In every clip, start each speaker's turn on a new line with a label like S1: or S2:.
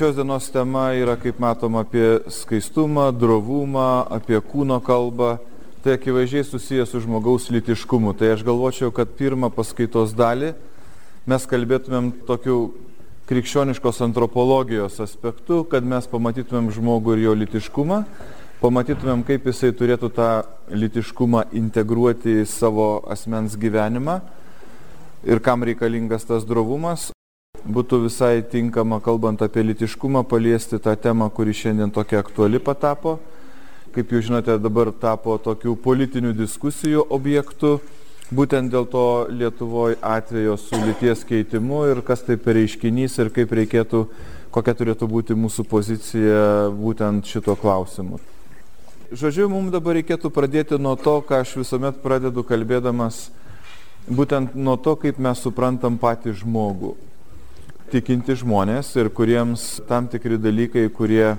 S1: šios dienos tema yra, kaip matom, apie skaistumą, drovumą, apie kūno kalbą. Tai akivaizdžiai susijęs su žmogaus litiškumu. Tai aš galvočiau, kad pirmą paskaitos dalį mes kalbėtumėm tokiu krikščioniškos antropologijos aspektu, kad mes pamatytumėm žmogų ir jo litiškumą, pamatytumėm, kaip jisai turėtų tą litiškumą integruoti į savo asmens gyvenimą ir kam reikalingas tas drovumas būtų visai tinkama, kalbant apie litiškumą, paliesti tą temą, kuri šiandien tokia aktuali patapo. Kaip jūs žinote, dabar tapo tokių politinių diskusijų objektų, būtent dėl to Lietuvoje atvejo su lyties keitimu ir kas tai per reiškinys ir kaip reikėtų, kokia turėtų būti mūsų pozicija būtent šito klausimu. Žodžiu, mums dabar reikėtų pradėti nuo to, ką aš visuomet pradedu kalbėdamas, būtent nuo to, kaip mes suprantam patį žmogų tikinti žmonės ir kuriems tam tikri dalykai, kurie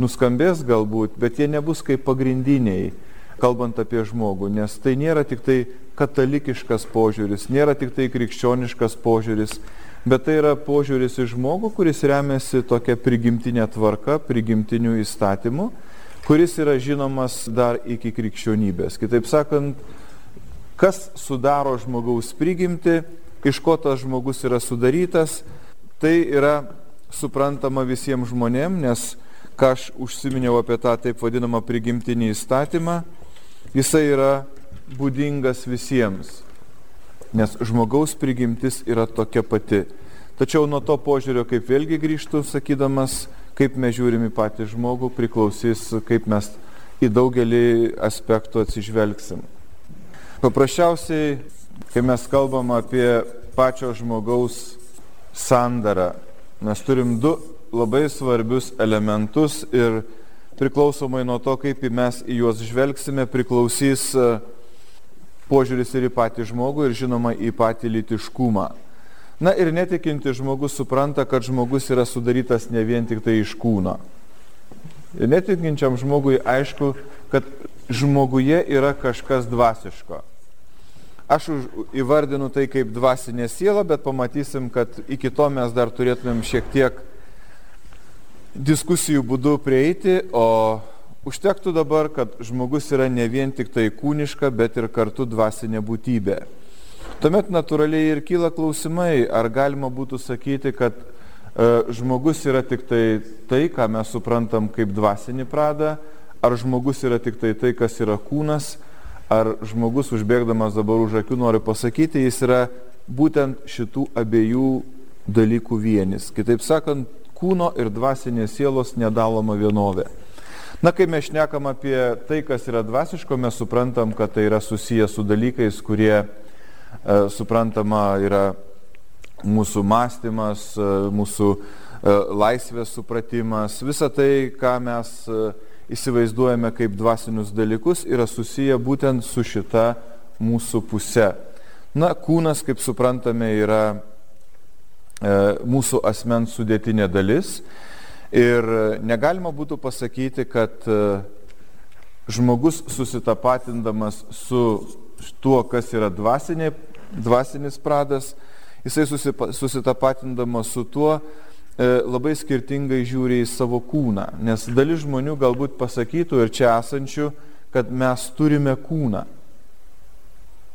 S1: nuskambės galbūt, bet jie nebus kaip pagrindiniai, kalbant apie žmogų, nes tai nėra tik tai katalikiškas požiūris, nėra tik tai krikščioniškas požiūris, bet tai yra požiūris į žmogų, kuris remiasi tokia prigimtinė tvarka, prigimtinių įstatymų, kuris yra žinomas dar iki krikščionybės. Kitaip sakant, kas sudaro žmogaus prigimti, iš ko tas žmogus yra sudarytas, Tai yra suprantama visiems žmonėms, nes ką aš užsiminiau apie tą taip vadinamą prigimtinį įstatymą, jisai yra būdingas visiems, nes žmogaus prigimtis yra tokia pati. Tačiau nuo to požiūrio, kaip vėlgi grįžtų, sakydamas, kaip mes žiūrim į patį žmogų, priklausys, kaip mes į daugelį aspektų atsižvelgsim. Paprasčiausiai, kai mes kalbam apie pačio žmogaus sandarą. Mes turim du labai svarbius elementus ir priklausomai nuo to, kaip mes į juos žvelgsime, priklausys e, požiūris ir į patį žmogų ir žinoma į patį litiškumą. Na ir netikinti žmogus supranta, kad žmogus yra sudarytas ne vien tik tai iš kūno. Ir netikinčiam žmogui aišku, kad žmoguje yra kažkas dvasiško. Aš įvardinu tai kaip dvasinė siela, bet pamatysim, kad iki to mes dar turėtumėm šiek tiek diskusijų būdų prieiti, o užtektų dabar, kad žmogus yra ne vien tik tai kūniška, bet ir kartu dvasinė būtybė. Tuomet natūraliai ir kyla klausimai, ar galima būtų sakyti, kad e, žmogus yra tik tai tai, ką mes suprantam kaip dvasinį pradą, ar žmogus yra tik tai tai, kas yra kūnas, ar žmogus užbėgdamas dabar už akių nori pasakyti, jis yra būtent šitų abiejų dalykų vienis. Kitaip sakant, kūno ir dvasinės sielos nedaloma vienovė. Na, kai mes šnekam apie tai, kas yra dvasiško, mes suprantam, kad tai yra susijęs su dalykais, kurie e, suprantama yra mūsų mąstymas, e, mūsų e, laisvės supratimas, visa tai, ką mes e, įsivaizduojame kaip dvasinius dalykus, yra susiję būtent su šita mūsų puse. Na, kūnas, kaip suprantame, yra e, mūsų asmens sudėtinė dalis ir negalima būtų pasakyti, kad e, žmogus susitapatindamas su tuo, kas yra dvasinė, dvasinis pradas, jisai susitapatindamas su tuo, labai skirtingai žiūri į savo kūną, nes dalis žmonių galbūt pasakytų ir čia esančių, kad mes turime kūną.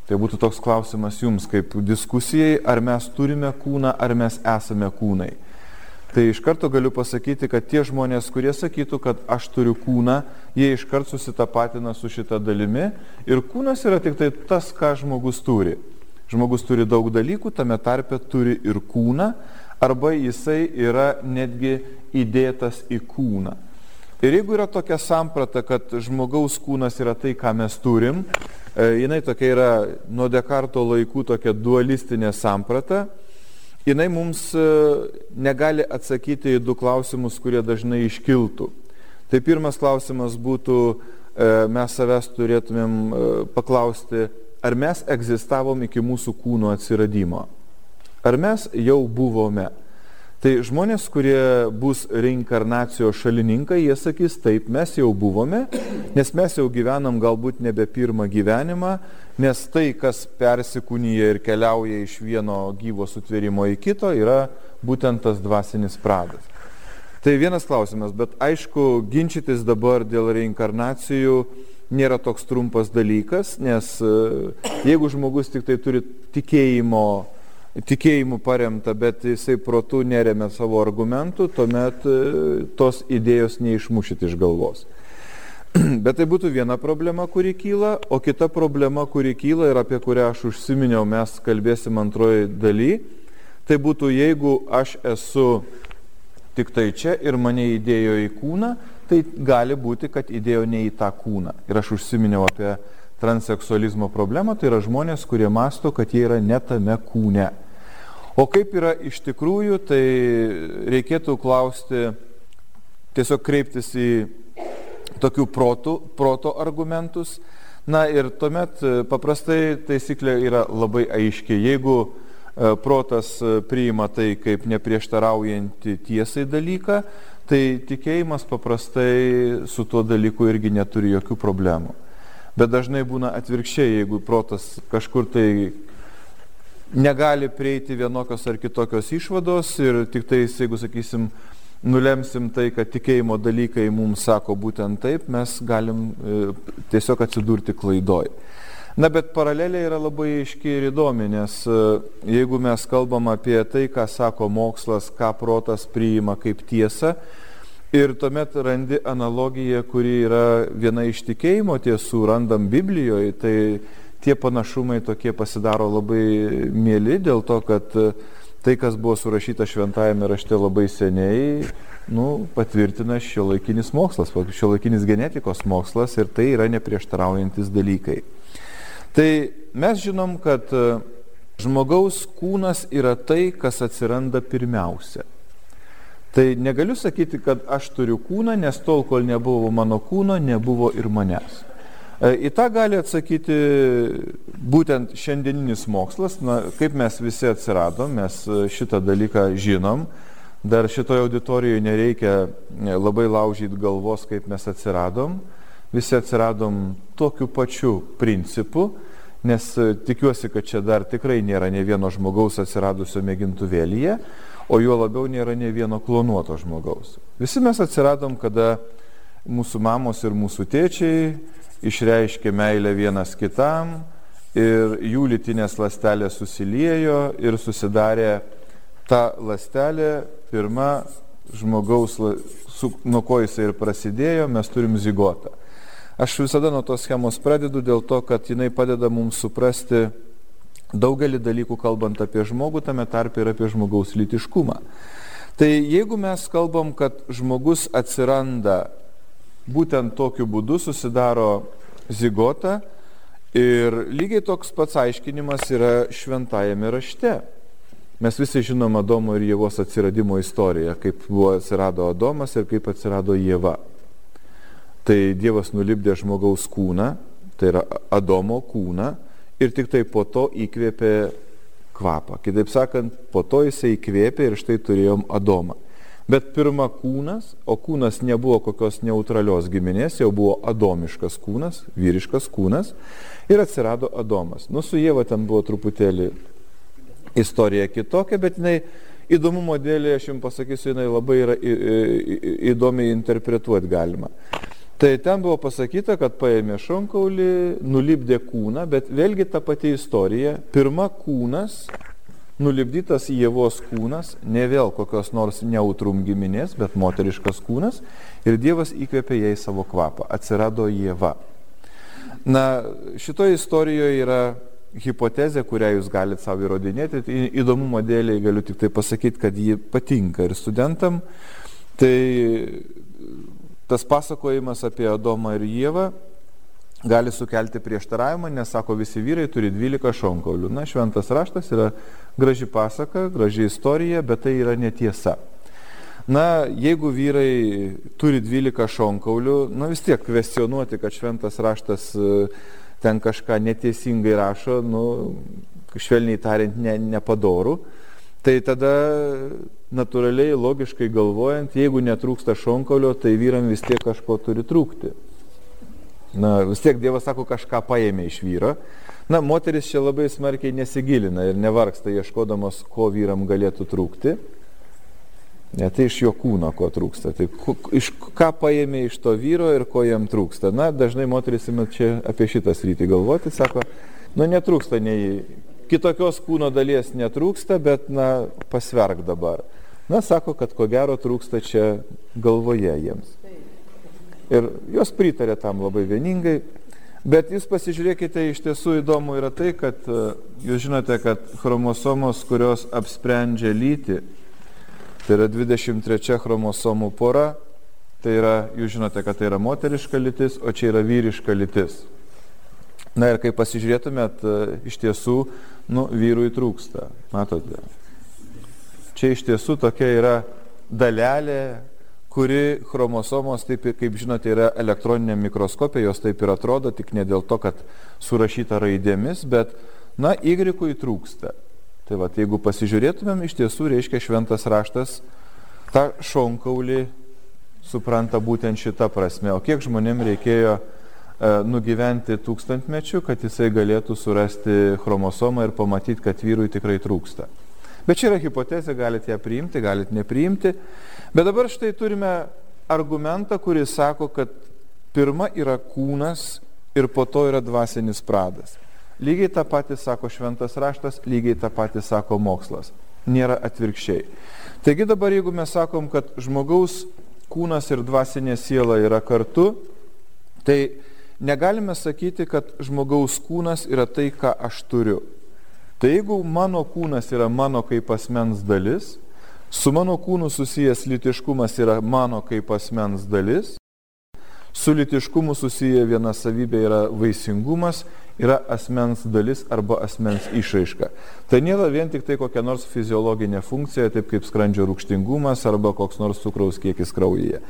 S1: Tai būtų toks klausimas jums kaip diskusijai, ar mes turime kūną, ar mes esame kūnai. Tai iš karto galiu pasakyti, kad tie žmonės, kurie sakytų, kad aš turiu kūną, jie iš karto susitapatina su šita dalimi ir kūnas yra tik tai tas, ką žmogus turi. Žmogus turi daug dalykų, tame tarpe turi ir kūną, arba jisai yra netgi įdėtas į kūną. Ir jeigu yra tokia samprata, kad žmogaus kūnas yra tai, ką mes turim, e, jinai tokia yra nuo Dekarto laikų tokia dualistinė samprata, jinai mums e, negali atsakyti į du klausimus, kurie dažnai iškiltų. Tai pirmas klausimas būtų, e, mes savęs turėtumėm paklausti, ar mes egzistavom iki mūsų kūno atsiradimo. Ar mes jau buvome? Tai žmonės, kurie bus reinkarnacijos šalininkai, jie sakys, taip, mes jau buvome, nes mes jau gyvenam galbūt nebe pirmą gyvenimą, nes tai, kas persikūnyje ir keliauja iš vieno gyvo sutvėrimo į kito, yra būtent tas dvasinis pradas. Tai vienas klausimas, bet aišku, ginčytis dabar dėl reinkarnacijų nėra toks trumpas dalykas, nes e, jeigu žmogus tik tai turi tikėjimo, tikėjimų paremta, bet jisai protų neremia savo argumentų, tuomet e, tos idėjos neišmušit iš galvos. Bet tai būtų viena problema, kuri kyla, o kita problema, kuri kyla ir apie kurią aš užsiminiau, mes kalbėsim antroji daly, tai būtų jeigu aš esu tik tai čia ir mane įdėjo į kūną, tai gali būti, kad įdėjo ne į tą kūną. Ir aš užsiminiau apie transseksualizmo problemą, tai yra žmonės, kurie masto, kad jie yra ne tame kūne. O kaip yra iš tikrųjų, tai reikėtų klausti, tiesiog kreiptis į tokių protų, proto argumentus. Na ir tuomet e, paprastai taisyklė yra labai aiški. Jeigu e, protas e, priima tai kaip neprieštaraujantį tiesai dalyką, tai tikėjimas paprastai su tuo dalyku irgi neturi jokių problemų. Bet dažnai būna atvirkščiai, jeigu protas kažkur tai negali prieiti vienokios ar kitokios išvados ir tik tai, jeigu sakysim, nulemsim tai, kad tikėjimo dalykai mums sako būtent taip, mes galim e, tiesiog atsidurti klaidoj. Na, bet paralelė yra labai aiški ir įdomi, nes e, jeigu mes kalbam apie tai, ką sako mokslas, ką protas priima kaip tiesa, ir tuomet randi analogiją, kuri yra viena iš tikėjimo tiesų, randam Biblijoje, tai tie panašumai tokie pasidaro labai mėly dėl to, kad tai, kas buvo surašyta šventajame rašte labai seniai, nu, patvirtina šio laikinis mokslas, šio laikinis genetikos mokslas ir tai yra neprieštaraujantis dalykai. Tai mes žinom, kad e, žmogaus kūnas yra tai, kas atsiranda pirmiausia. Tai negaliu sakyti, kad aš turiu kūną, nes tol, kol nebuvo mano kūno, nebuvo ir manęs. E, į tą gali atsakyti būtent šiandieninis mokslas, na, kaip mes visi atsiradom, mes e, šitą dalyką žinom, dar šitoje auditorijoje nereikia e, labai laužyti galvos, kaip mes atsiradom, visi atsiradom tokiu pačiu principu, nes tikiuosi, kad čia dar tikrai nėra ne vieno žmogaus atsiradusio mėgintuvėlyje, o juo labiau nėra ne vieno klonuoto žmogaus. Visi mes atsiradom, kada mūsų mamos ir mūsų tėčiai išreiškė meilę vienas kitam ir jų litinės lastelės susiliejo ir susidarė ta lastelė pirma žmogaus, su, nuo ko jisai ir prasidėjo, mes turim zigotą. Aš visada nuo tos schemos pradedu dėl to, kad jinai padeda mums suprasti daugelį dalykų, kalbant apie žmogų, tame tarpe ir apie žmogaus litiškumą. Tai jeigu mes kalbam, kad žmogus atsiranda būtent tokiu būdu susidaro zigota ir lygiai toks pats aiškinimas yra šventajame rašte. Mes visi žinom Adomo ir Jėvos atsiradimo istoriją, kaip buvo atsirado Adomas ir kaip atsirado Jėva. Tai Dievas nulipdė žmogaus kūną, tai yra Adomo kūną ir tik tai po to įkvėpė kvapą. Kitaip sakant, po to jisai įkvėpė ir štai turėjom Adomą. Bet pirma kūnas, o kūnas nebuvo kokios neutralios giminės, jau buvo adomiškas kūnas, vyriškas kūnas ir atsirado Adomas. Nu, su Jėva ten buvo truputėlį istorija kitokia, bet jinai įdomumo dėlė, aš jums pasakysiu, jinai labai yra įdomiai interpretuoti galima. Tai ten buvo pasakyta, kad paėmė šonkaulį, nulipdė kūną, bet vėlgi ta pati istorija. Pirma kūnas nulipdytas Jėvos kūnas, ne vėl kokios nors neutrum giminės, bet moteriškas kūnas, ir Dievas įkvėpė jai savo kvapą. Atsirado Jėva. Na, šitoje istorijoje yra hipotezė, kurią jūs galite savo įrodinėti. Įdomumo dėliai galiu tik tai pasakyti, kad ji patinka ir studentam. Tai tas pasakojimas apie Adomą ir Jėvą gali sukelti prieštaravimą, nes sako, visi vyrai turi 12 šonkaulių. Na, šventas raštas yra graži pasaka, graži istorija, bet tai yra netiesa. Na, jeigu vyrai turi 12 šonkaulių, na vis tiek kvestionuoti, kad šventas raštas e, ten kažką neteisingai rašo, nu, švelniai tariant, ne, nepadoru. Tai tada natūraliai, logiškai galvojant, jeigu netrūksta šonkaulio, tai vyram vis tiek kažko turi trūkti. Na, vis tiek Dievas sako, kažką paėmė iš vyro. Na, moteris čia labai smarkiai nesigilina ir nevargsta ieškodamas, ko vyram galėtų trūkti. Ne, tai iš jo kūno ko trūksta. Tai iš ką paėmė iš to vyro ir ko jam trūksta. Na, dažnai moteris ima čia apie šitą sritį galvoti, sako, nu netrūksta nei kitokios kūno dalies netrūksta, bet, na, pasverk dabar. Na, sako, kad ko gero trūksta čia galvoje jiems. Ir jos pritarė tam labai vieningai. Bet jūs pasižiūrėkite, iš tiesų įdomu yra tai, kad jūs žinote, kad chromosomos, kurios apsprendžia lyti, Tai yra 23 chromosomų pora, tai yra, jūs žinote, kad tai yra moteriška lytis, o čia yra vyriška lytis. Na ir kai pasižiūrėtumėt, e, iš tiesų, nu, vyrui trūksta, matote. Čia iš tiesų tokia yra dalelė, kuri chromosomos, taip kaip žinote, yra elektroninė mikroskopija, jos taip ir atrodo, tik ne dėl to, kad surašyta raidėmis, bet, na, Y trūksta. Tai va, jeigu pasižiūrėtumėm, iš tiesų reiškia šventas raštas tą šonkaulį supranta būtent šitą prasme. O kiek žmonėm reikėjo e, nugyventi tūkstantmečių, kad jisai galėtų surasti chromosomą ir pamatyti, kad vyrui tikrai trūksta. Bet čia yra hipotezė, galite ją priimti, galite nepriimti. Bet dabar štai turime argumentą, kuris sako, kad pirma yra kūnas ir po to yra dvasinis pradas. Lygiai tą patį sako šventas raštas, lygiai tą patį sako mokslas. Nėra atvirkščiai. Taigi dabar jeigu mes sakom, kad žmogaus kūnas ir dvasinė siela yra kartu, tai negalime sakyti, kad žmogaus kūnas yra tai, ką aš turiu. Tai jeigu mano kūnas yra mano kaip asmens dalis, su mano kūnu susijęs litiškumas yra mano kaip asmens dalis, su litiškumu susiję viena savybė yra vaisingumas yra asmens dalis arba asmens išraiška. Tai nėra vien tik tai kokia nors fiziologinė funkcija, taip kaip skrandžio rūkštingumas arba koks nors cukraus kiekis kraujyje.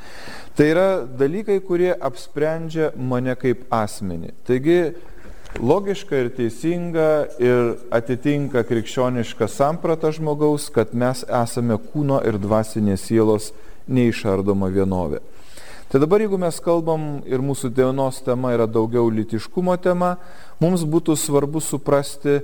S1: Tai yra dalykai, kurie apsprendžia mane kaip asmenį. Taigi logiška ir teisinga ir atitinka krikščionišką sampratą žmogaus, kad mes esame kūno ir dvasinės sielos neišardoma vienovė. Tai dabar jeigu mes kalbam ir mūsų dienos tema yra daugiau litiškumo tema, mums būtų svarbu suprasti e,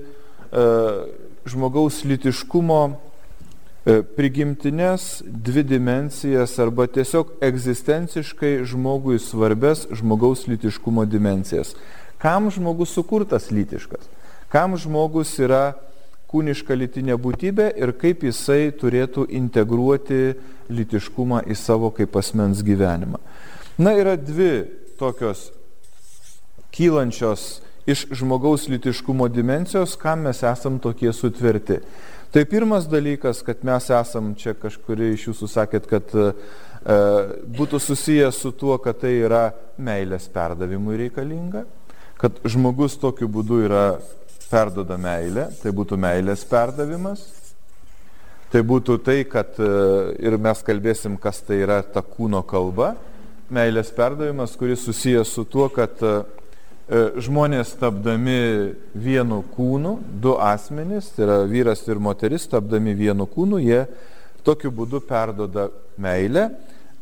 S1: žmogaus litiškumo e, prigimtinės dvi dimensijas arba tiesiog egzistenciškai žmogui svarbes žmogaus litiškumo dimensijas. Kam žmogus sukurtas litiškas? Kam žmogus yra kūniška litinė būtybė ir kaip jisai turėtų integruoti litiškumą į savo kaip asmens gyvenimą. Na, yra dvi tokios kylančios iš žmogaus litiškumo dimensijos, kam mes esam tokie sutverti. Tai pirmas dalykas, kad mes esam, čia kažkuri iš jūsų sakėt, kad e, būtų susijęs su tuo, kad tai yra meilės perdavimui reikalinga, kad žmogus tokiu būdu yra perdoda meilę, tai būtų meilės perdavimas. Tai būtų tai, kad e, ir mes kalbėsim, kas tai yra ta kūno kalba, meilės perdavimas, kuris susijęs su tuo, kad e, e, žmonės tapdami vienu kūnu, du asmenys, tai yra vyras ir moteris, tapdami vienu kūnu, jie tokiu būdu perdoda meilę.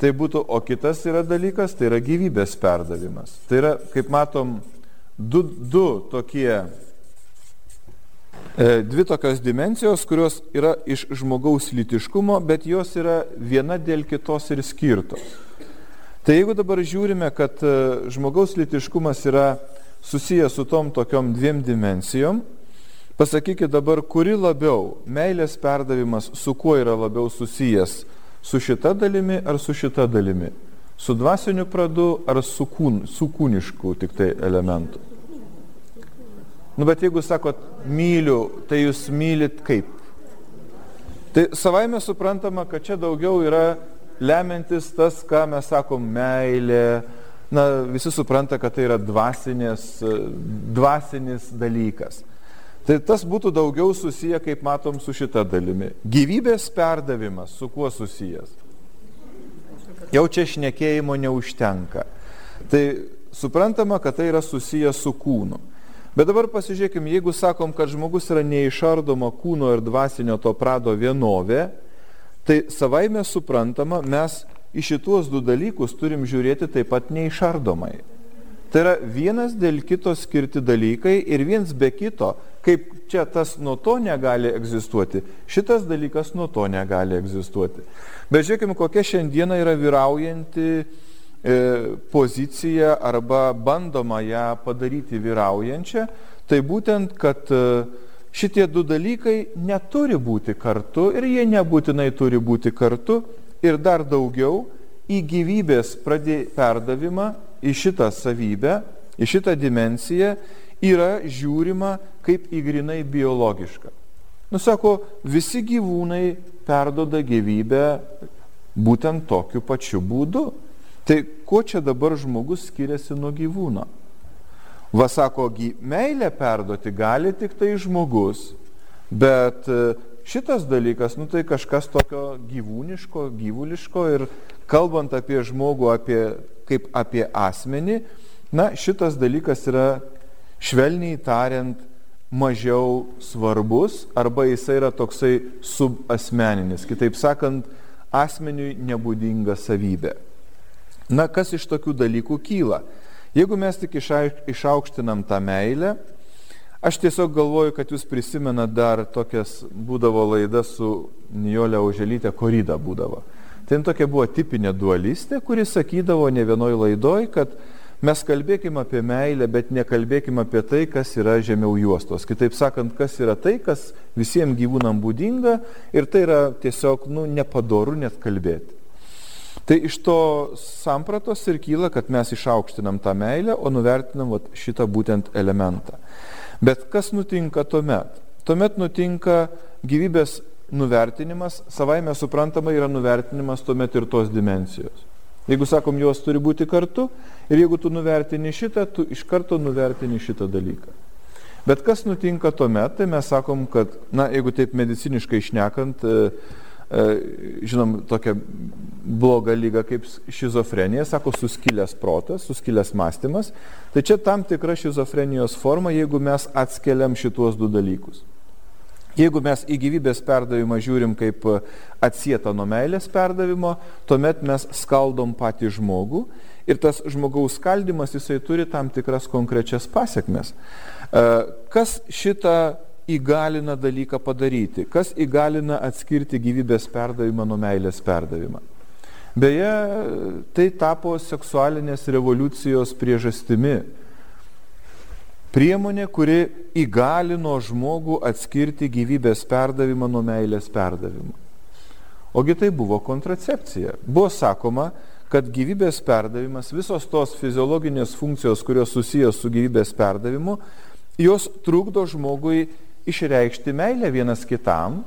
S1: Tai būtų, o kitas yra dalykas, tai yra gyvybės perdavimas. Tai yra, kaip matom, du, du tokie E, dvi tokios dimensijos, kurios yra iš žmogaus litiškumo, bet jos yra viena dėl kitos ir skirtos. Tai jeigu dabar žiūrime, kad e, žmogaus litiškumas yra susijęs su tom tokiom dviem dimensijom, pasakykit dabar, kuri labiau meilės perdavimas su kuo yra labiau susijęs, su šita dalimi ar su šita dalimi, su dvasiniu pradu ar su, kūn, su kūnišku tik tai elementu. Nu, bet jeigu sakot myliu, tai jūs mylit kaip? Tai savaime suprantama, kad čia daugiau yra lemiantis tas, ką mes sakom, meilė. Na, visi supranta, kad tai yra dvasinės, dvasinis dalykas. Tai tas būtų daugiau susiję, kaip matom, su šita dalimi. Gyvybės perdavimas, su kuo susijęs? Jau čia šnekėjimo neužtenka. Tai suprantama, kad tai yra susiję su kūnu. Bet dabar pasižiūrėkime, jeigu sakom, kad žmogus yra neišardoma kūno ir dvasinio to prado vienovė, tai savaime suprantama, mes į šituos du dalykus turim žiūrėti taip pat neišardomai. Tai yra vienas dėl kito skirti dalykai ir viens be kito, kaip čia tas nuo to negali egzistuoti, šitas dalykas nuo to negali egzistuoti. Bet žiūrėkime, kokia šiandieną yra vyraujanti e, pozicija arba bandoma ją padaryti vyraujančią, tai būtent, kad e, šitie du dalykai neturi būti kartu ir jie nebūtinai turi būti kartu ir dar daugiau į gyvybės pradė perdavimą, į šitą savybę, į šitą dimenciją yra žiūrima kaip į grinai biologišką. Nusako, visi gyvūnai perdoda gyvybę būtent tokiu pačiu būdu. Tai kuo čia dabar žmogus skiriasi nuo gyvūno? Vasako, meilę perduoti gali tik tai žmogus, bet e, šitas dalykas, nu tai kažkas tokio gyvūniško, gyvuliško ir kalbant apie žmogų apie, kaip apie asmenį, na šitas dalykas yra švelniai tariant mažiau svarbus arba jisai yra toksai subasmeninis, kitaip sakant, asmeniui nebūdinga savybė. Na, kas iš tokių dalykų kyla? Jeigu mes tik išaukštinam tą meilę, aš tiesiog galvoju, kad jūs prisimenat dar tokias būdavo laidas su Nijolė Auželytė, korida būdavo. Ten tokia buvo tipinė dualistė, kuri sakydavo ne vienoj laidoj, kad mes kalbėkime apie meilę, bet nekalbėkime apie tai, kas yra žemiau juostos. Kitaip sakant, kas yra tai, kas visiems gyvūnam būdinga ir tai yra tiesiog nu, nepadoru net kalbėti. Tai iš to sampratos ir kyla, kad mes išaukštinam tą meilę, o nuvertinam vat, šitą būtent elementą. Bet kas nutinka tuomet? Tuomet nutinka gyvybės nuvertinimas, savaime suprantama yra nuvertinimas tuomet ir tos dimensijos. Jeigu sakom, jos turi būti kartu ir jeigu tu nuvertini šitą, tu iš karto nuvertini šitą dalyką. Bet kas nutinka tuomet, tai mes sakom, kad, na, jeigu taip mediciniškai išnekant, e, žinom, tokia bloga lyga kaip šizofrenija, sako suskilęs protas, suskilęs mąstymas. Tai čia tam tikra šizofrenijos forma, jeigu mes atskeliam šituos du dalykus. Jeigu mes į gyvybės perdavimą žiūrim kaip atsietą nuo meilės perdavimo, tuomet mes skaldom patį žmogų ir tas žmogaus skaldimas jisai turi tam tikras konkrečias pasiekmes. E, kas šitą įgalina dalyką padaryti, kas įgalina atskirti gyvybės perdavimą nuo meilės perdavimą. Beje, tai tapo seksualinės revoliucijos priežastimi. Priemonė, kuri įgalino žmogų atskirti gyvybės perdavimą nuo meilės perdavimo. Ogi tai buvo kontracepcija. Buvo sakoma, kad gyvybės perdavimas, visos tos fiziologinės funkcijos, kurios susijęs su gyvybės perdavimu, jos trukdo žmogui išreikšti meilę vienas kitam,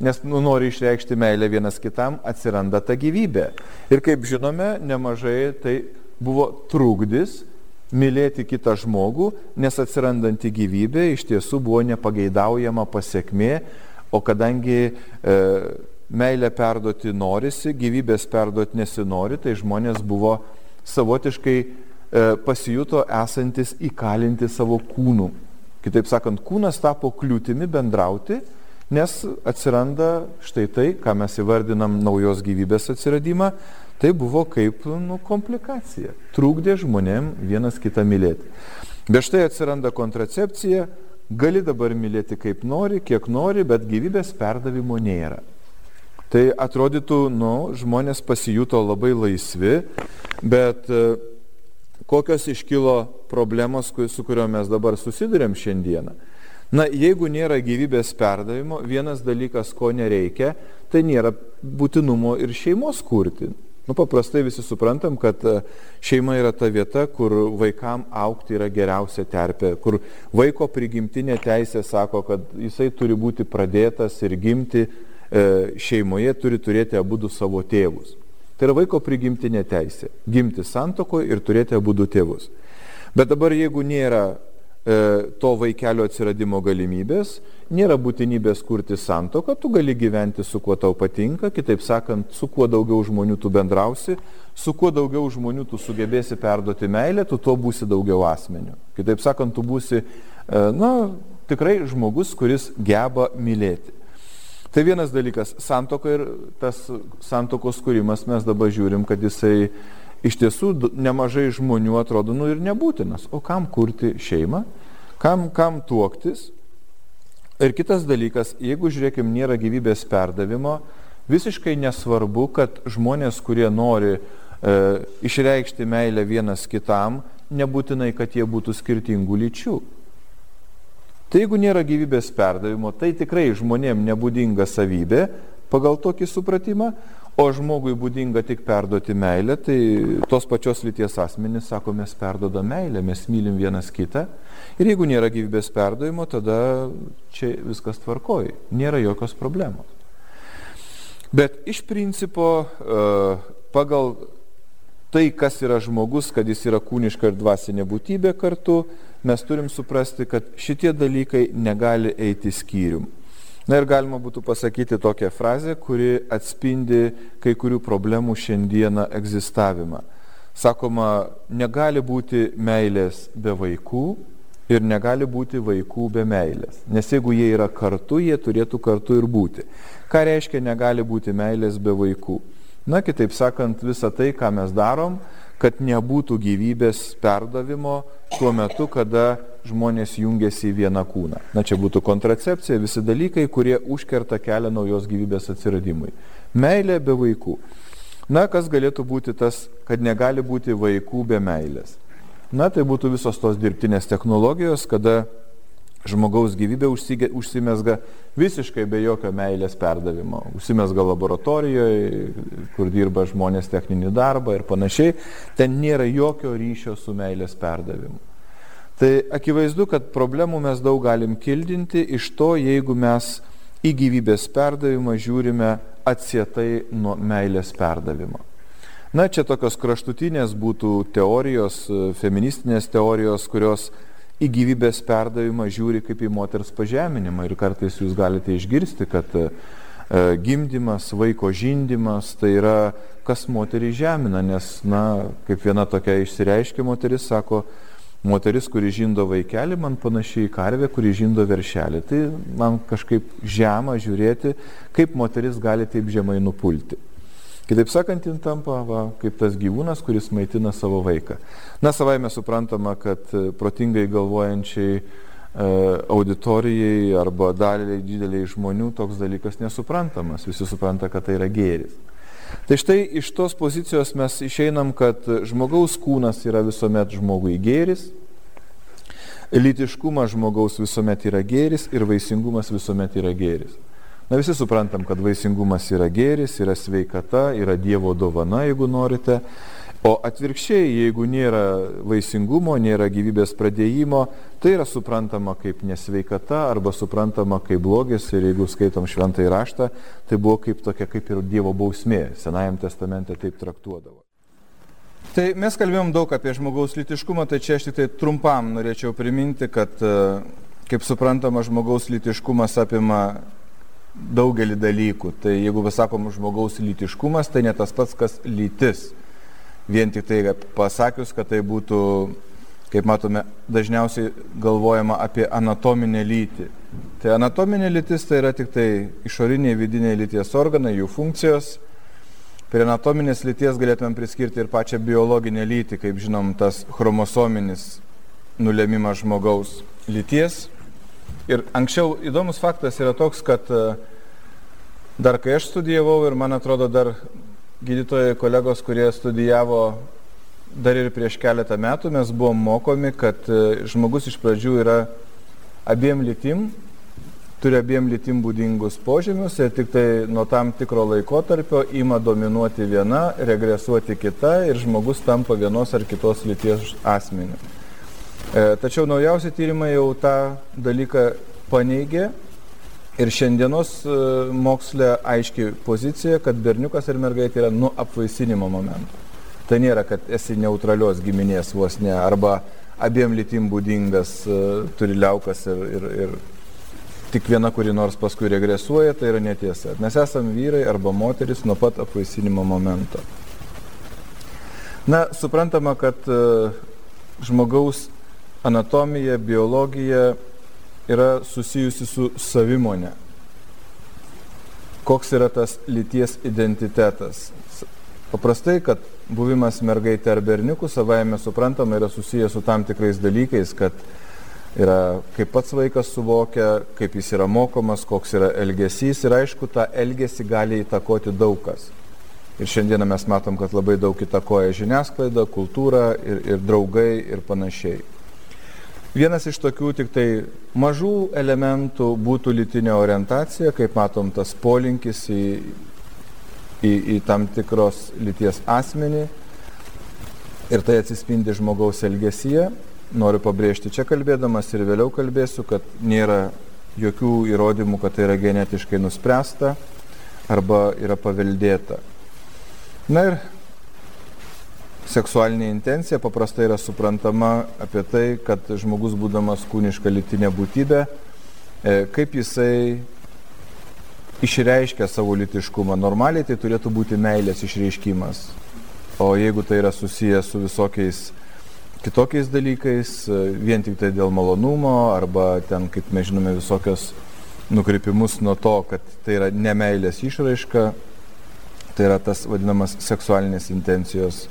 S1: nes nu, nori išreikšti meilę vienas kitam, atsiranda ta gyvybė. Ir kaip žinome, nemažai tai buvo trukdis mylėti kitą žmogų, nes atsirandanti gyvybė iš tiesų buvo nepageidaujama pasiekmė, o kadangi e, meilę perduoti norisi, gyvybės perduoti nesinori, tai žmonės buvo savotiškai e, pasijuto esantis įkalinti savo kūnų Kitaip sakant, kūnas tapo kliūtimi bendrauti, nes atsiranda štai tai, ką mes įvardinam naujos gyvybės atsiradimą, tai buvo kaip nu, komplikacija. Trūkdė žmonėm vienas kitą mylėti. Be štai atsiranda kontracepcija, gali dabar mylėti kaip nori, kiek nori, bet gyvybės perdavimo nėra. Tai atrodytų, nu, žmonės pasijuto labai laisvi, bet kokios iškilo problemos, su kurio mes dabar susidurėm šiandieną. Na, jeigu nėra gyvybės perdavimo, vienas dalykas, ko nereikia, tai nėra būtinumo ir šeimos kurti. Nu, paprastai visi suprantam, kad e, šeima yra ta vieta, kur vaikam aukti yra geriausia terpė, kur vaiko prigimtinė teisė sako, kad jisai turi būti pradėtas ir gimti e, šeimoje, turi turėti abu du savo tėvus. Tai yra vaiko prigimtinė teisė - gimti santokoje ir turėti abu du tėvus. Bet dabar jeigu nėra e, to vaikelio atsiradimo galimybės, nėra būtinybės kurti santoką, tu gali gyventi su kuo tau patinka, kitaip sakant, su kuo daugiau žmonių tu bendrausi, su kuo daugiau žmonių tu sugebėsi perduoti meilę, tu tuo būsi daugiau asmenių. Kitaip sakant, tu būsi, e, na, tikrai žmogus, kuris geba mylėti. Tai vienas dalykas - santoka ir tas santokos kūrimas mes dabar žiūrim, kad jisai iš tiesų nemažai žmonių atrodo, nu ir nebūtinas. O kam kurti šeimą, kam, kam tuoktis? Ir kitas dalykas, jeigu, žiūrėkim, nėra gyvybės perdavimo, visiškai nesvarbu, kad žmonės, kurie nori e, išreikšti meilę vienas kitam, nebūtinai, kad jie būtų skirtingų lyčių. Tai jeigu nėra gyvybės perdavimo, tai tikrai žmonėm nebūdinga savybė pagal tokį supratimą, o žmogui būdinga tik perduoti meilę, tai tos pačios lyties asmenys sako, mes perdodam meilę, mes mylim vienas kitą. Ir jeigu nėra gyvybės perdavimo, tada čia viskas tvarkoji, nėra jokios problemos. Bet iš principo e, pagal tai, kas yra žmogus, kad jis yra kūniška ir dvasinė būtybė kartu, mes turim suprasti, kad šitie dalykai negali eiti skyrium. Na ir galima būtų pasakyti tokią frazę, kuri atspindi kai kurių problemų šiandieną egzistavimą. Sakoma, negali būti meilės be vaikų ir negali būti vaikų be meilės. Nes jeigu jie yra kartu, jie turėtų kartu ir būti. Ką reiškia negali būti meilės be vaikų? Na, kitaip sakant, visa tai, ką mes darom, kad nebūtų gyvybės perdavimo tuo metu, kada žmonės jungiasi į vieną kūną. Na čia būtų kontracepcija, visi dalykai, kurie užkerta kelią naujos gyvybės atsiradimui. Meilė be vaikų. Na, kas galėtų būti tas, kad negali būti vaikų be meilės? Na, tai būtų visos tos dirbtinės technologijos, kada žmogaus gyvybė užsimesga visiškai be jokio meilės perdavimo. Užsimesga laboratorijoje, kur dirba žmonės techninį darbą ir panašiai. Ten nėra jokio ryšio su meilės perdavimu. Tai akivaizdu, kad problemų mes daug galim kildinti iš to, jeigu mes į gyvybės perdavimą žiūrime atsietai nuo meilės perdavimo. Na, čia tokios kraštutinės būtų teorijos, feministinės teorijos, kurios į gyvybės perdavimą žiūri kaip į moters pažeminimą. Ir kartais jūs galite išgirsti, kad e, gimdymas, vaiko žindimas, tai yra kas moterį žemina, nes, na, kaip viena tokia išsireiškia moteris, sako, Moteris, kuri žindo vaikelį, man panašiai į karvę, kuri žindo veršelį. Tai man kažkaip žema žiūrėti, kaip moteris gali taip žemai nupulti. Kitaip sakant, jin tampa va, kaip tas gyvūnas, kuris maitina savo vaiką. Na, savai mes suprantama, kad e, protingai galvojančiai e, auditorijai arba daliai dideliai žmonių toks dalykas nesuprantamas. Visi supranta, kad tai yra gėris. Tai štai iš tos pozicijos mes išeinam, kad žmogaus kūnas yra visuomet žmogui gėris, litiškumas žmogaus visuomet yra gėris ir vaisingumas visuomet yra gėris. Na visi suprantam, kad vaisingumas yra gėris, yra sveikata, yra Dievo dovana, jeigu norite, O atvirkščiai, jeigu nėra vaisingumo, nėra gyvybės pradėjimo, tai yra suprantama kaip nesveikata arba suprantama kaip blogis ir jeigu skaitom šventą įraštą, tai buvo kaip tokia kaip ir Dievo bausmė. Senajam testamente taip traktuodavo. Tai mes kalbėjom daug apie žmogaus litiškumą, tai čia aš tik tai trumpam norėčiau priminti, kad e, kaip suprantama, žmogaus litiškumas apima daugelį dalykų. Tai jeigu pasakom žmogaus litiškumas, tai ne tas pats, kas lytis vien tik tai pasakius, kad tai būtų, kaip matome, dažniausiai galvojama apie anatominę lytį. Tai anatominė lytis tai yra tik tai išoriniai vidiniai lyties organai, jų funkcijos. Prie anatominės lyties galėtumėm priskirti ir pačią biologinę lytį, kaip žinom, tas chromosominis nulemimas žmogaus lyties. Ir anksčiau įdomus faktas yra toks, kad e, dar kai aš studijavau ir man atrodo dar gydytojai kolegos, kurie studijavo dar ir prieš keletą metų, mes buvom mokomi, kad e, žmogus iš pradžių yra abiem lytim, turi abiem lytim būdingus požymius ir tik tai nuo tam tikro laikotarpio ima dominuoti viena, regresuoti kita ir žmogus tampa vienos ar kitos lyties asmeniu. E, tačiau naujausi tyrimai jau tą dalyką paneigė Ir šiandienos e, moksle aiški pozicija, kad berniukas ir mergaitė yra nuo apvaisinimo momento. Tai nėra, kad esi neutralios giminės vos ne, arba abiem lytim būdingas e, turi liaukas ir, ir, ir tik viena kuri nors paskui regresuoja, tai yra netiesa. Mes esame vyrai arba moteris nuo pat apvaisinimo momento. Na, suprantama, kad žmogaus anatomija, biologija yra susijusi su savimonė. Koks yra tas lyties identitetas? Paprastai, kad buvimas mergaitė ar berniukų savaime suprantama yra susijęs su tam tikrais dalykais, kad yra kaip pats vaikas suvokia, kaip jis yra mokomas, koks yra elgesys ir aišku, tą elgesį gali įtakoti daug kas. Ir šiandieną mes matom, kad labai daug įtakoja žiniasklaida, kultūra ir, ir draugai ir panašiai. Vienas iš tokių tik tai mažų elementų būtų lytinė orientacija, kaip matom, tas polinkis į, į, į tam tikros lyties asmenį ir tai atsispindi žmogaus elgesyje. Noriu pabrėžti čia kalbėdamas ir vėliau kalbėsiu, kad nėra jokių įrodymų, kad tai yra genetiškai nuspręsta arba yra paveldėta. Na ir seksualinė intencija paprastai yra suprantama apie tai, kad žmogus būdamas kūniška litinė būtybė, e, kaip jisai išreiškia savo litiškumą. Normaliai tai turėtų būti meilės išreiškimas. O jeigu tai yra susijęs su visokiais kitokiais dalykais, e, vien tik tai dėl malonumo arba ten, kaip mes žinome, visokios nukreipimus nuo to, kad tai yra nemeilės išraiška, tai yra tas vadinamas seksualinės intencijos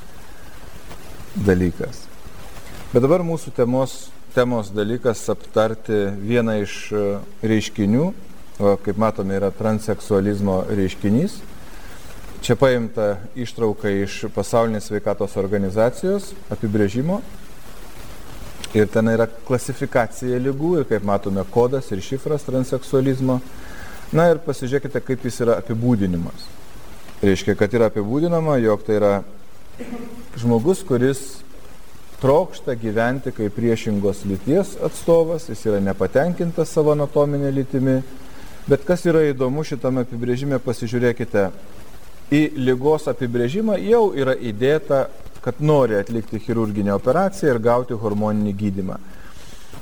S1: dalykas. Bet dabar mūsų temos, temos dalykas aptarti vieną iš e, reiškinių, o, kaip matome, yra transseksualizmo reiškinys. Čia paimta ištrauka iš pasaulinės sveikatos organizacijos apibrėžimo. Ir ten yra klasifikacija lygų ir, kaip matome, kodas ir šifras transseksualizmo. Na ir pasižiūrėkite, kaip jis yra apibūdinimas. Reiškia, kad yra apibūdinama, jog tai yra žmogus, kuris trokšta gyventi kaip priešingos lyties atstovas, jis yra nepatenkintas savo anatominė lytimi. Bet kas yra įdomu šitame apibrėžime, pasižiūrėkite, į lygos apibrėžimą jau yra įdėta, kad nori atlikti chirurginę operaciją ir gauti hormoninį gydimą.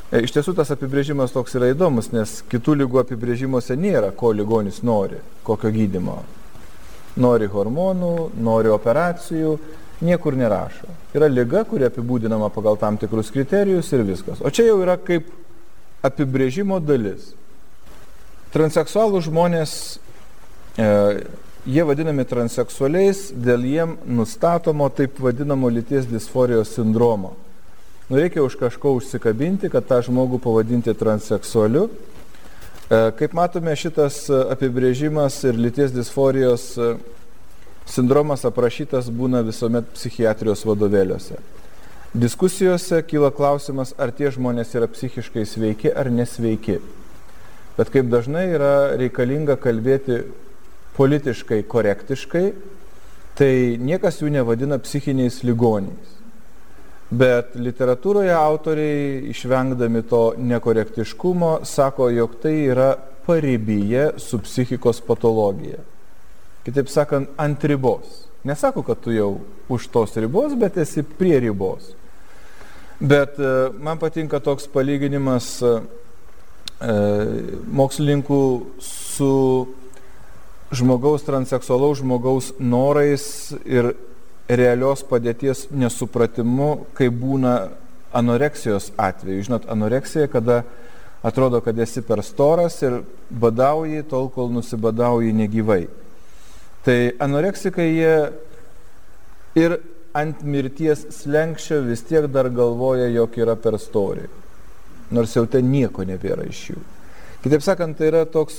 S1: E, iš tiesų tas apibrėžimas toks yra įdomus, nes kitų lygų apibrėžimuose nėra, ko ligonis nori, kokio gydimo. Nori hormonų, nori operacijų, niekur nerašo. Yra lyga, kuri apibūdinama pagal tam tikrus kriterijus ir viskas. O čia jau yra kaip apibrėžimo dalis. Transseksualų žmonės, e, jie vadinami transseksualiais dėl jiem nustatomo taip vadinamo lyties disforijos sindromo. Nu, reikia už kažko užsikabinti, kad tą žmogų pavadinti transseksualiu. E, kaip matome, šitas apibrėžimas ir lyties disforijos e, Sindromas aprašytas būna visuomet psichiatrijos vadovėliuose. Diskusijose kyla klausimas, ar tie žmonės yra psichiškai sveiki ar nesveiki. Bet kaip dažnai yra reikalinga kalbėti politiškai korektiškai, tai niekas jų nevadina psichiniais ligoniais. Bet literatūroje autoriai, išvengdami to nekorektiškumo, sako, jog tai yra paribyje su psichikos patologija kitaip sakant, ant ribos. Nesako, kad tu jau už tos ribos, bet esi prie ribos. Bet e, man patinka toks palyginimas e, e, mokslininkų su žmogaus, transseksualaus žmogaus norais ir realios padėties nesupratimu, kai būna anoreksijos atveju. Žinot, anoreksija, kada atrodo, kad esi per storas ir badauji tol, kol nusibadauji negyvai. Tai anoreksikai jie ir ant mirties slengščio vis tiek dar galvoja, jog yra per stori. Nors jau ten nieko nebėra iš jų. Kitaip sakant, tai yra toks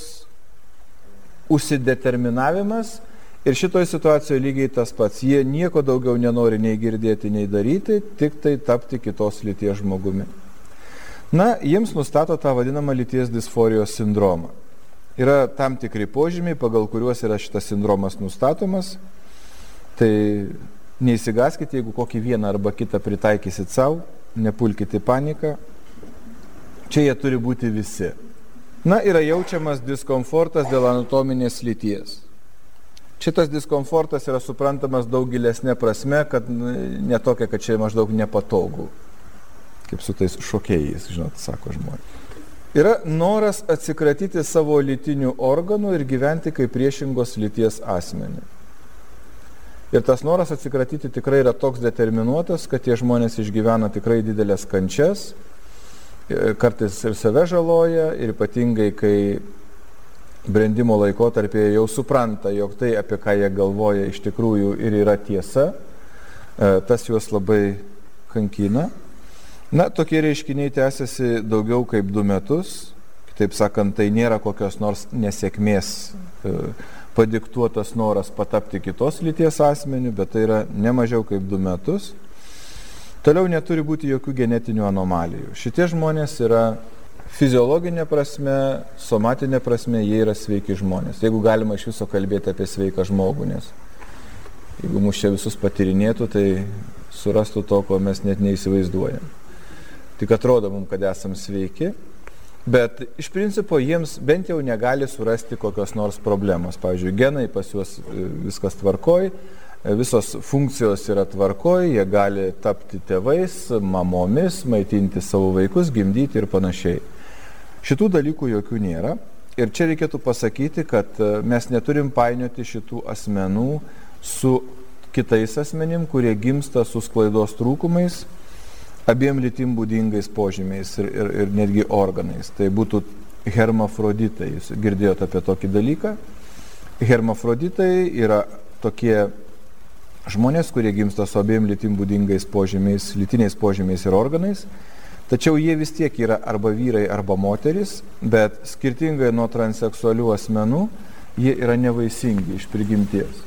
S1: užsideterminavimas ir šitoje situacijoje lygiai tas pats. Jie nieko daugiau nenori nei girdėti, nei daryti, tik tai tapti kitos lyties žmogumi. Na, jiems nustato tą vadinamą lyties disforijos sindromą. Yra tam tikri požymiai, pagal kuriuos yra šitas sindromas nustatomas. Tai neįsigaskite, jeigu kokį vieną arba kitą pritaikysit savo, nepulkite paniką. Čia jie turi būti visi. Na, yra jaučiamas diskomfortas dėl anatominės lyties. Šitas diskomfortas yra suprantamas daug gilesnė prasme, kad netokia, kad čia maždaug nepatogu. Kaip su tais šokėjais, žinot, sako žmonės yra noras atsikratyti savo lytinių organų ir gyventi kaip priešingos lyties asmenį. Ir tas noras atsikratyti tikrai yra toks determinuotas, kad tie žmonės išgyvena tikrai didelės kančias, e, kartais ir save žaloja, ir ypatingai, kai brandimo laikotarpėje jau supranta, jog tai, apie ką jie galvoja, iš tikrųjų ir yra tiesa, e, tas juos labai kankina. Na, tokie reiškiniai tęsiasi daugiau kaip du metus. Kitaip sakant, tai nėra kokios nors nesėkmės e, padiktuotas noras patapti kitos lyties asmeniu, bet tai yra ne mažiau kaip du metus. Toliau neturi būti jokių genetinių anomalijų. Šitie žmonės yra fiziologinė prasme, somatinė prasme, jie yra sveiki žmonės. Jeigu galima iš viso kalbėti apie sveiką žmogų, nes jeigu mus čia visus patirinėtų, tai surastų to, ko mes net neįsivaizduojam. Tik atrodo mums, kad esam sveiki, bet iš principo jiems bent jau negali surasti kokios nors problemos. Pavyzdžiui, genai pas juos e, viskas tvarkoj, visos funkcijos yra tvarkoj, jie gali tapti tėvais, mamomis, maitinti savo vaikus, gimdyti ir panašiai. Šitų dalykų jokių nėra. Ir čia reikėtų pasakyti, kad e, mes neturim painioti šitų asmenų su kitais asmenim, kurie gimsta su sklaidos trūkumais, abiem lytim būdingais požymiais ir, ir, ir netgi organais. Tai būtų hermafroditai. Jūs girdėjote apie tokį dalyką. Hermafroditai yra tokie žmonės, kurie gimsta su abiem lytim būdingais požymiais, lytiniais požymiais ir organais. Tačiau jie vis tiek yra arba vyrai, arba moteris, bet skirtingai nuo transseksualių asmenų, jie yra nevaisingi iš prigimties.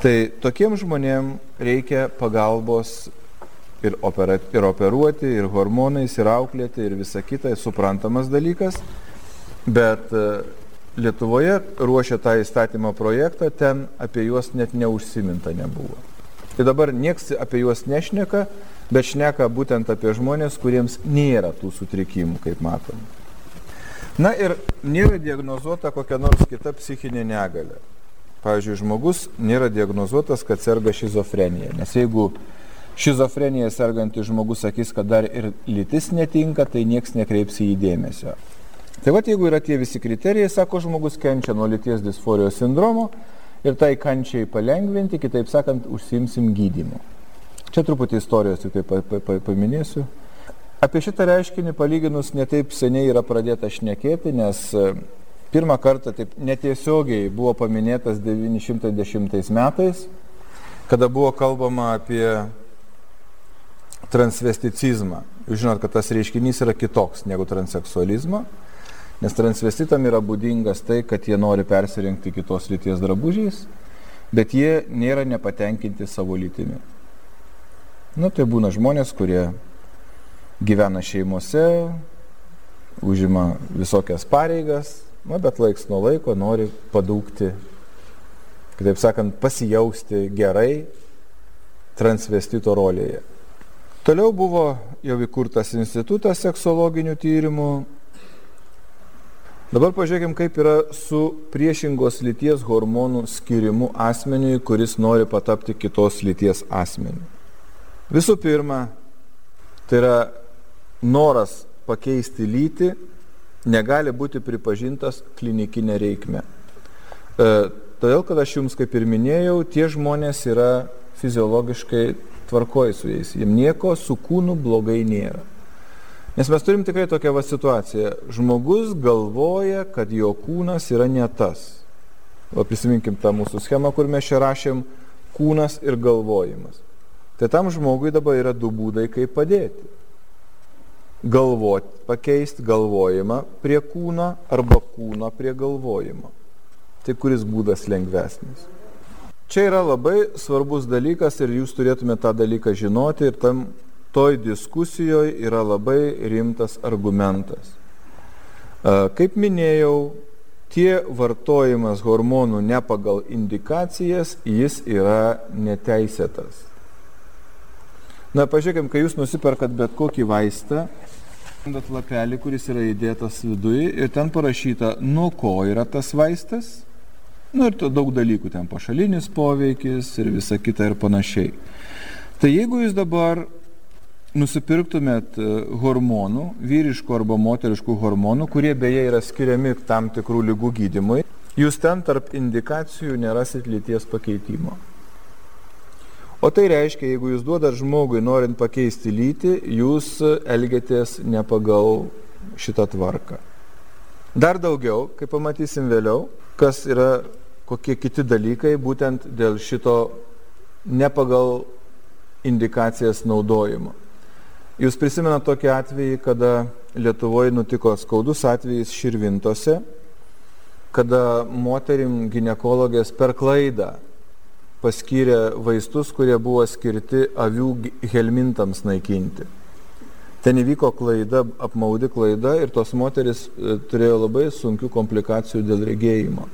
S1: Tai tokiem žmonėm reikia pagalbos ir, opera, ir operuoti, ir hormonais, ir auklėti, ir visa kita, suprantamas dalykas, bet Lietuvoje ruošė tą įstatymo projektą, ten apie juos net neužsiminta nebuvo. Tai dabar nieks apie juos nešneka, bet šneka būtent apie žmonės, kuriems nėra tų sutrikimų, kaip matom. Na ir nėra diagnozuota kokia nors kita psichinė negalė. Pavyzdžiui, žmogus nėra diagnozuotas, kad serga šizofrenija. Nes jeigu šizofrenija sergantis žmogus sakys, kad dar ir lytis netinka, tai nieks nekreips į jį dėmesio. Tai va, jeigu yra tie visi kriterijai, sako, žmogus kenčia nuo lyties disforijos sindromo ir tai kančiai palengventi, kitaip sakant, užsimsim gydymu. Čia truputį istorijos tik tai paminėsiu. Apie šitą reiškinį palyginus netaip seniai yra pradėta šnekėti, nes e, pirmą kartą taip netiesiogiai buvo paminėtas 910 metais, kada buvo kalbama apie transvesticizmą. Jūs žinot, kad tas reiškinys yra kitoks negu transseksualizmas. Nes transvestitam yra būdingas tai, kad jie nori persirinkti kitos lyties drabužiais, bet jie nėra nepatenkinti savo lytimi. Nu, tai būna žmonės, kurie gyvena šeimose, užima visokias pareigas, nu, bet laiks nuo laiko nori padūkti, kitaip sakant, pasijausti gerai transvestito rolėje. Toliau buvo jau įkurtas institutas seksologinių tyrimų, Dabar pažiūrėkime, kaip yra su priešingos lyties hormonų skirimu asmeniui, kuris nori patapti kitos lyties asmeniu. Visų pirma, tai yra noras pakeisti lytį negali būti pripažintas klinikinė reikme. E, todėl, kad aš jums, kaip ir minėjau, tie žmonės yra fiziologiškai tvarkoj su jais. Jiem nieko su kūnu blogai nėra. Nes mes turim tikrai tokią va situaciją. Žmogus galvoja, kad jo kūnas yra ne tas. O prisiminkim tą mūsų schemą, kur mes čia rašėm kūnas ir galvojimas. Tai tam žmogui dabar yra du būdai, kaip padėti. Galvoti, pakeisti galvojimą prie kūno arba kūno prie galvojimo. Tai kuris būdas lengvesnis. Čia yra labai svarbus dalykas ir jūs turėtumėte tą dalyką žinoti ir tam toj diskusijoje yra labai rimtas argumentas. Kaip minėjau, tie vartojimas hormonų ne pagal indikacijas, jis yra neteisėtas. Na, pažiūrėkime, kai jūs nusiperkat bet kokį vaistą, randat lapelį, kuris yra įdėtas viduje ir ten parašyta, nuo ko yra tas vaistas. Nu ir daug dalykų ten pašalinis poveikis ir visa kita ir panašiai. Tai jeigu jūs dabar nusipirktumėt e, hormonų, vyriškų arba moteriškų hormonų, kurie beje yra skiriami tam tikrų lygų gydimui, jūs ten tarp indikacijų nerasit lyties pakeitimo. O tai reiškia, jeigu jūs duodat žmogui norint pakeisti lytį, jūs elgiatės ne pagal šitą tvarką. Dar daugiau, kaip pamatysim vėliau, kas yra kokie kiti dalykai būtent dėl šito ne pagal indikacijas naudojimo. Jūs prisimenate tokį atvejį, kada Lietuvoje nutiko skaudus atvejis Širvintose, kada moterim gynekologės per klaidą paskyrė vaistus, kurie buvo skirti avių helmintams naikinti. Ten įvyko klaida, apmaudi klaida ir tos moteris e, turėjo labai sunkių komplikacijų dėl regėjimo.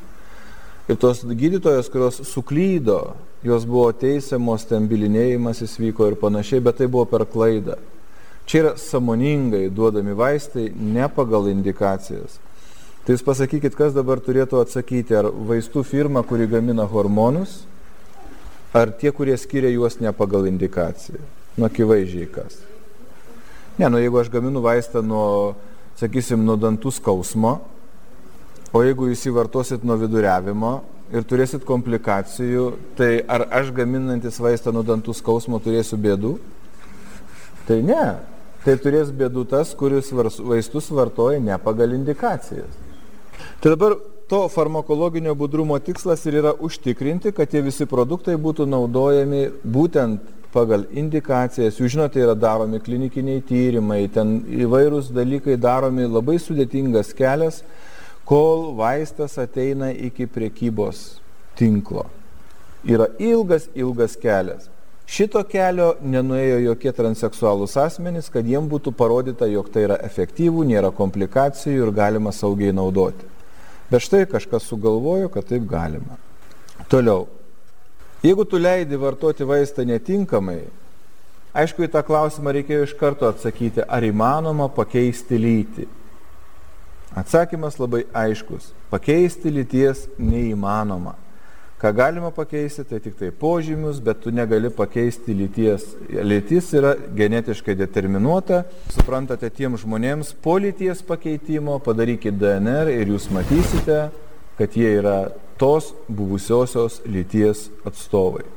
S1: Ir tos gydytojos, kurios suklydo, jos buvo teisiamos, ten bilinėjimasis vyko ir panašiai, bet tai buvo per klaidą. Čia yra samoningai duodami vaistai ne pagal indikacijas. Tai jūs pasakykit, kas dabar turėtų atsakyti, ar vaistų firma, kuri gamina hormonus, ar tie, kurie skiria juos ne pagal indikaciją. Nu, akivaizdžiai kas. Ne, nu jeigu aš gaminu vaistą nuo, sakysim, nuo dantų skausmo, o jeigu jūs įvartosit nuo viduriavimo ir turėsit komplikacijų, tai ar aš gaminantis vaistą nuo dantų skausmo turėsiu bėdų? Tai ne. Tai turės bėdų tas, kuris vaistus vartoja ne pagal indikacijas. Tai dabar to farmakologinio budrumo tikslas ir yra užtikrinti, kad tie visi produktai būtų naudojami būtent pagal indikacijas. Jūs žinote, yra daromi klinikiniai tyrimai, ten įvairūs dalykai daromi, labai sudėtingas kelias, kol vaistas ateina iki priekybos tinklo. Yra ilgas, ilgas kelias. Šito kelio nenuėjo jokie transseksualūs asmenys, kad jiem būtų parodyta, jog tai yra efektyvų, nėra komplikacijų ir galima saugiai naudoti. Bet štai kažkas sugalvojo, kad taip galima. Toliau. Jeigu tu leidi vartoti vaistą netinkamai, aišku, į tą klausimą reikėjo iš karto atsakyti, ar įmanoma pakeisti lytį. Atsakymas labai aiškus. Pakeisti lyties neįmanoma. Ką galima pakeisti, tai tik tai požymius, bet tu negali pakeisti lyties. Lytis yra genetiškai determinuota. Suprantate, tiem žmonėms po lyties pakeitimo padarykite DNR ir jūs matysite, kad jie yra tos buvusiosios lyties atstovai.